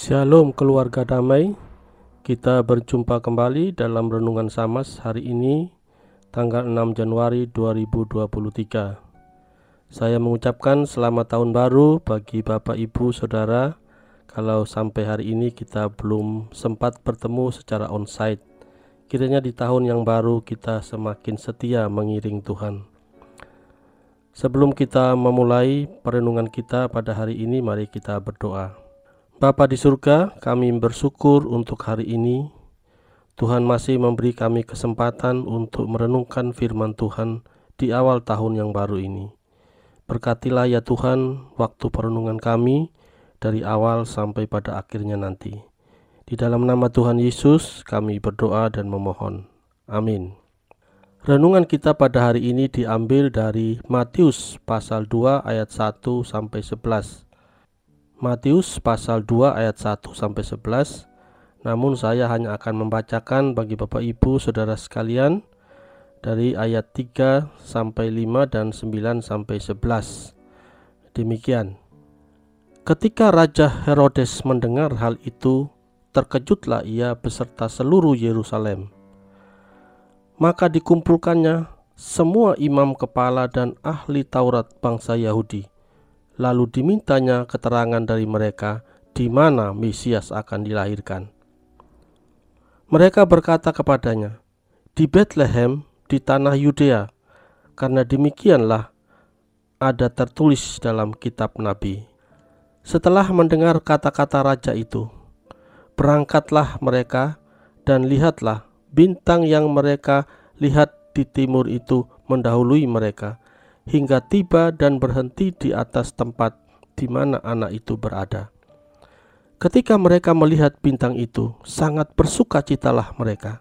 Shalom keluarga damai. Kita berjumpa kembali dalam Renungan Samas hari ini Tanggal 6 Januari 2023 Saya mengucapkan selamat tahun baru bagi Bapak Ibu Saudara. Kalau sampai hari ini kita belum sempat bertemu secara onsite Kiranya di tahun yang baru kita semakin setia mengiring Tuhan. Sebelum kita memulai perenungan kita pada hari ini, mari kita berdoa. Bapa di surga, kami bersyukur untuk hari ini. Tuhan masih memberi kami kesempatan untuk merenungkan firman Tuhan di awal tahun yang baru ini. Berkatilah ya Tuhan waktu perenungan kami dari awal sampai pada akhirnya nanti. Di dalam nama Tuhan Yesus kami berdoa dan memohon. Amin. Renungan kita pada hari ini diambil dari Matius pasal 2 ayat 1 sampai 11. Matius pasal 2 ayat 1 sampai 11. Namun saya hanya akan membacakan bagi Bapak Ibu Saudara sekalian dari ayat 3 sampai 5 dan 9 sampai 11. Demikian. Ketika Raja Herodes mendengar hal itu, terkejutlah ia beserta seluruh Yerusalem. Maka dikumpulkannya semua imam kepala dan ahli Taurat bangsa Yahudi lalu dimintanya keterangan dari mereka di mana Mesias akan dilahirkan. Mereka berkata kepadanya, "Di Bethlehem, di tanah Yudea, karena demikianlah ada tertulis dalam kitab Nabi." Setelah mendengar kata-kata raja itu, berangkatlah mereka dan lihatlah bintang yang mereka lihat di timur itu mendahului mereka hingga tiba dan berhenti di atas tempat di mana anak itu berada. Ketika mereka melihat bintang itu, sangat bersukacitalah mereka.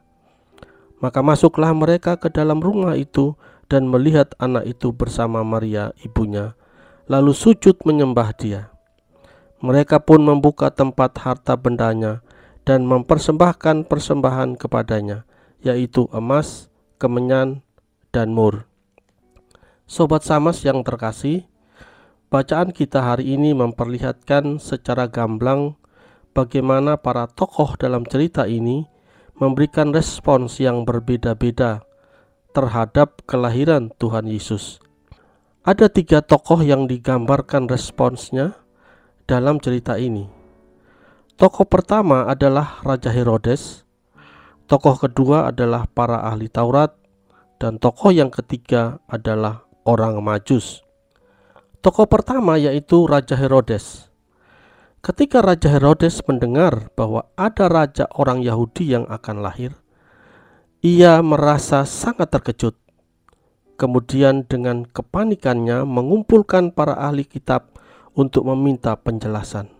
Maka masuklah mereka ke dalam rumah itu dan melihat anak itu bersama Maria ibunya, lalu sujud menyembah dia. Mereka pun membuka tempat harta bendanya dan mempersembahkan persembahan kepadanya, yaitu emas, kemenyan, dan mur. Sobat Samas yang terkasih, bacaan kita hari ini memperlihatkan secara gamblang bagaimana para tokoh dalam cerita ini memberikan respons yang berbeda-beda terhadap kelahiran Tuhan Yesus. Ada tiga tokoh yang digambarkan responsnya dalam cerita ini. Tokoh pertama adalah Raja Herodes, tokoh kedua adalah para ahli Taurat, dan tokoh yang ketiga adalah orang Majus. Tokoh pertama yaitu Raja Herodes. Ketika Raja Herodes mendengar bahwa ada raja orang Yahudi yang akan lahir, ia merasa sangat terkejut. Kemudian dengan kepanikannya mengumpulkan para ahli kitab untuk meminta penjelasan.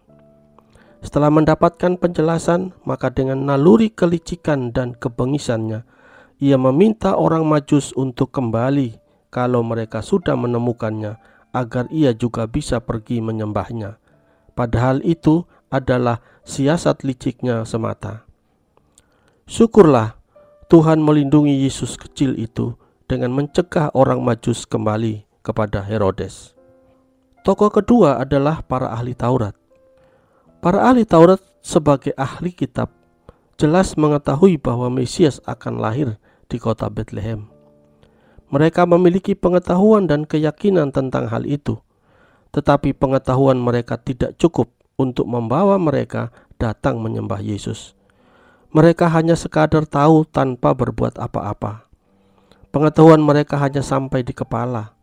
Setelah mendapatkan penjelasan, maka dengan naluri kelicikan dan kebengisannya, ia meminta orang Majus untuk kembali kalau mereka sudah menemukannya agar ia juga bisa pergi menyembahnya. Padahal itu adalah siasat liciknya semata. Syukurlah Tuhan melindungi Yesus kecil itu dengan mencegah orang Majus kembali kepada Herodes. Tokoh kedua adalah para ahli Taurat. Para ahli Taurat sebagai ahli kitab jelas mengetahui bahwa Mesias akan lahir di kota Bethlehem. Mereka memiliki pengetahuan dan keyakinan tentang hal itu, tetapi pengetahuan mereka tidak cukup untuk membawa mereka datang menyembah Yesus. Mereka hanya sekadar tahu tanpa berbuat apa-apa. Pengetahuan mereka hanya sampai di kepala,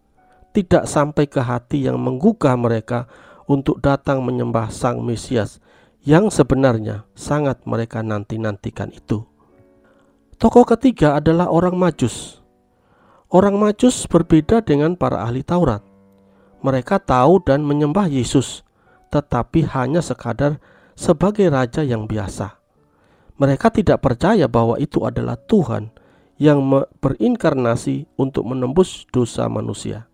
tidak sampai ke hati yang menggugah mereka untuk datang menyembah Sang Mesias yang sebenarnya sangat mereka nanti-nantikan itu. Tokoh ketiga adalah orang Majus Orang Majus berbeda dengan para ahli Taurat. Mereka tahu dan menyembah Yesus, tetapi hanya sekadar sebagai raja yang biasa. Mereka tidak percaya bahwa itu adalah Tuhan yang berinkarnasi untuk menembus dosa manusia.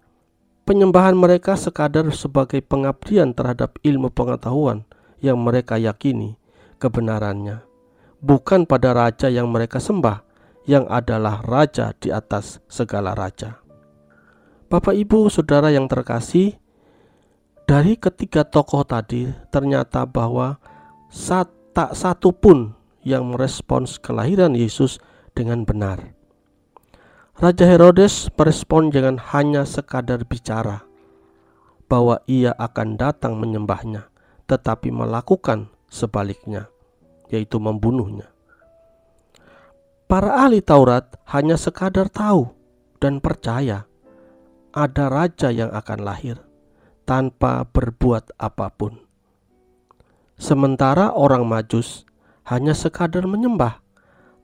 Penyembahan mereka sekadar sebagai pengabdian terhadap ilmu pengetahuan yang mereka yakini kebenarannya, bukan pada raja yang mereka sembah yang adalah raja di atas segala raja. Bapak, ibu, saudara yang terkasih, dari ketiga tokoh tadi ternyata bahwa tak satu pun yang merespons kelahiran Yesus dengan benar. Raja Herodes merespon dengan hanya sekadar bicara bahwa ia akan datang menyembahnya, tetapi melakukan sebaliknya, yaitu membunuhnya. Para ahli Taurat hanya sekadar tahu dan percaya ada raja yang akan lahir tanpa berbuat apa pun. Sementara orang Majus hanya sekadar menyembah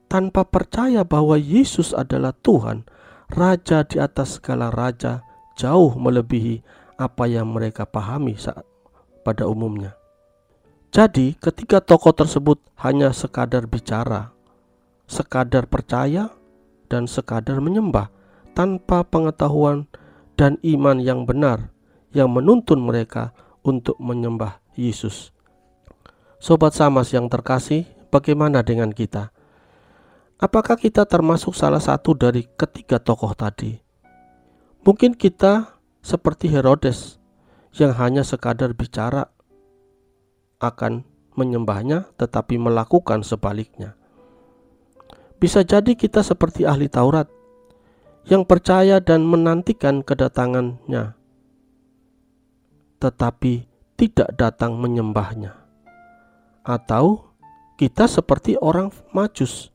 tanpa percaya bahwa Yesus adalah Tuhan, Raja di atas segala raja, jauh melebihi apa yang mereka pahami saat pada umumnya. Jadi, ketika tokoh tersebut hanya sekadar bicara, sekadar percaya, dan sekadar menyembah tanpa pengetahuan dan iman yang benar yang menuntun mereka untuk menyembah Yesus. Sobat Samas yang terkasih, bagaimana dengan kita? Apakah kita termasuk salah satu dari ketiga tokoh tadi? Mungkin kita seperti Herodes yang hanya sekadar bicara akan menyembahnya tetapi melakukan sebaliknya. Bisa jadi kita seperti ahli Taurat yang percaya dan menantikan kedatangannya tetapi tidak datang menyembahnya. Atau kita seperti orang Majus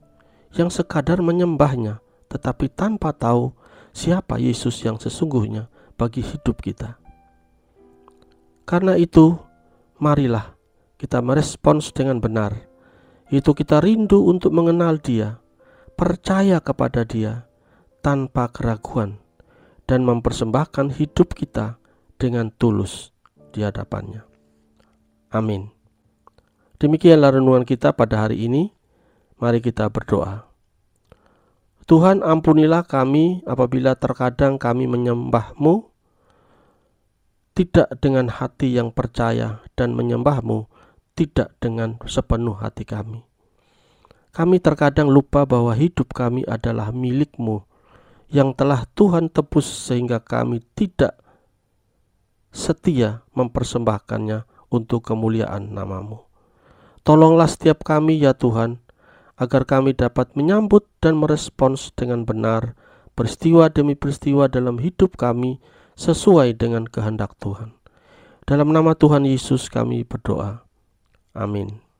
yang sekadar menyembahnya, tetapi tanpa tahu siapa Yesus yang sesungguhnya bagi hidup kita. Karena itu, marilah kita merespons dengan benar. Itu kita rindu untuk mengenal Dia, percaya kepada Dia tanpa keraguan, dan mempersembahkan hidup kita dengan tulus di hadapannya. Amin. Demikianlah renungan kita pada hari ini. Mari kita berdoa. Tuhan ampunilah kami apabila terkadang kami menyembahmu tidak dengan hati yang percaya dan menyembahmu tidak dengan sepenuh hati kami. Kami terkadang lupa bahwa hidup kami adalah milikmu yang telah Tuhan tebus sehingga kami tidak setia mempersembahkannya untuk kemuliaan namamu. Tolonglah setiap kami ya Tuhan, agar kami dapat menyambut dan merespons dengan benar peristiwa demi peristiwa dalam hidup kami sesuai dengan kehendak Tuhan. Dalam nama Tuhan Yesus kami berdoa. Amin.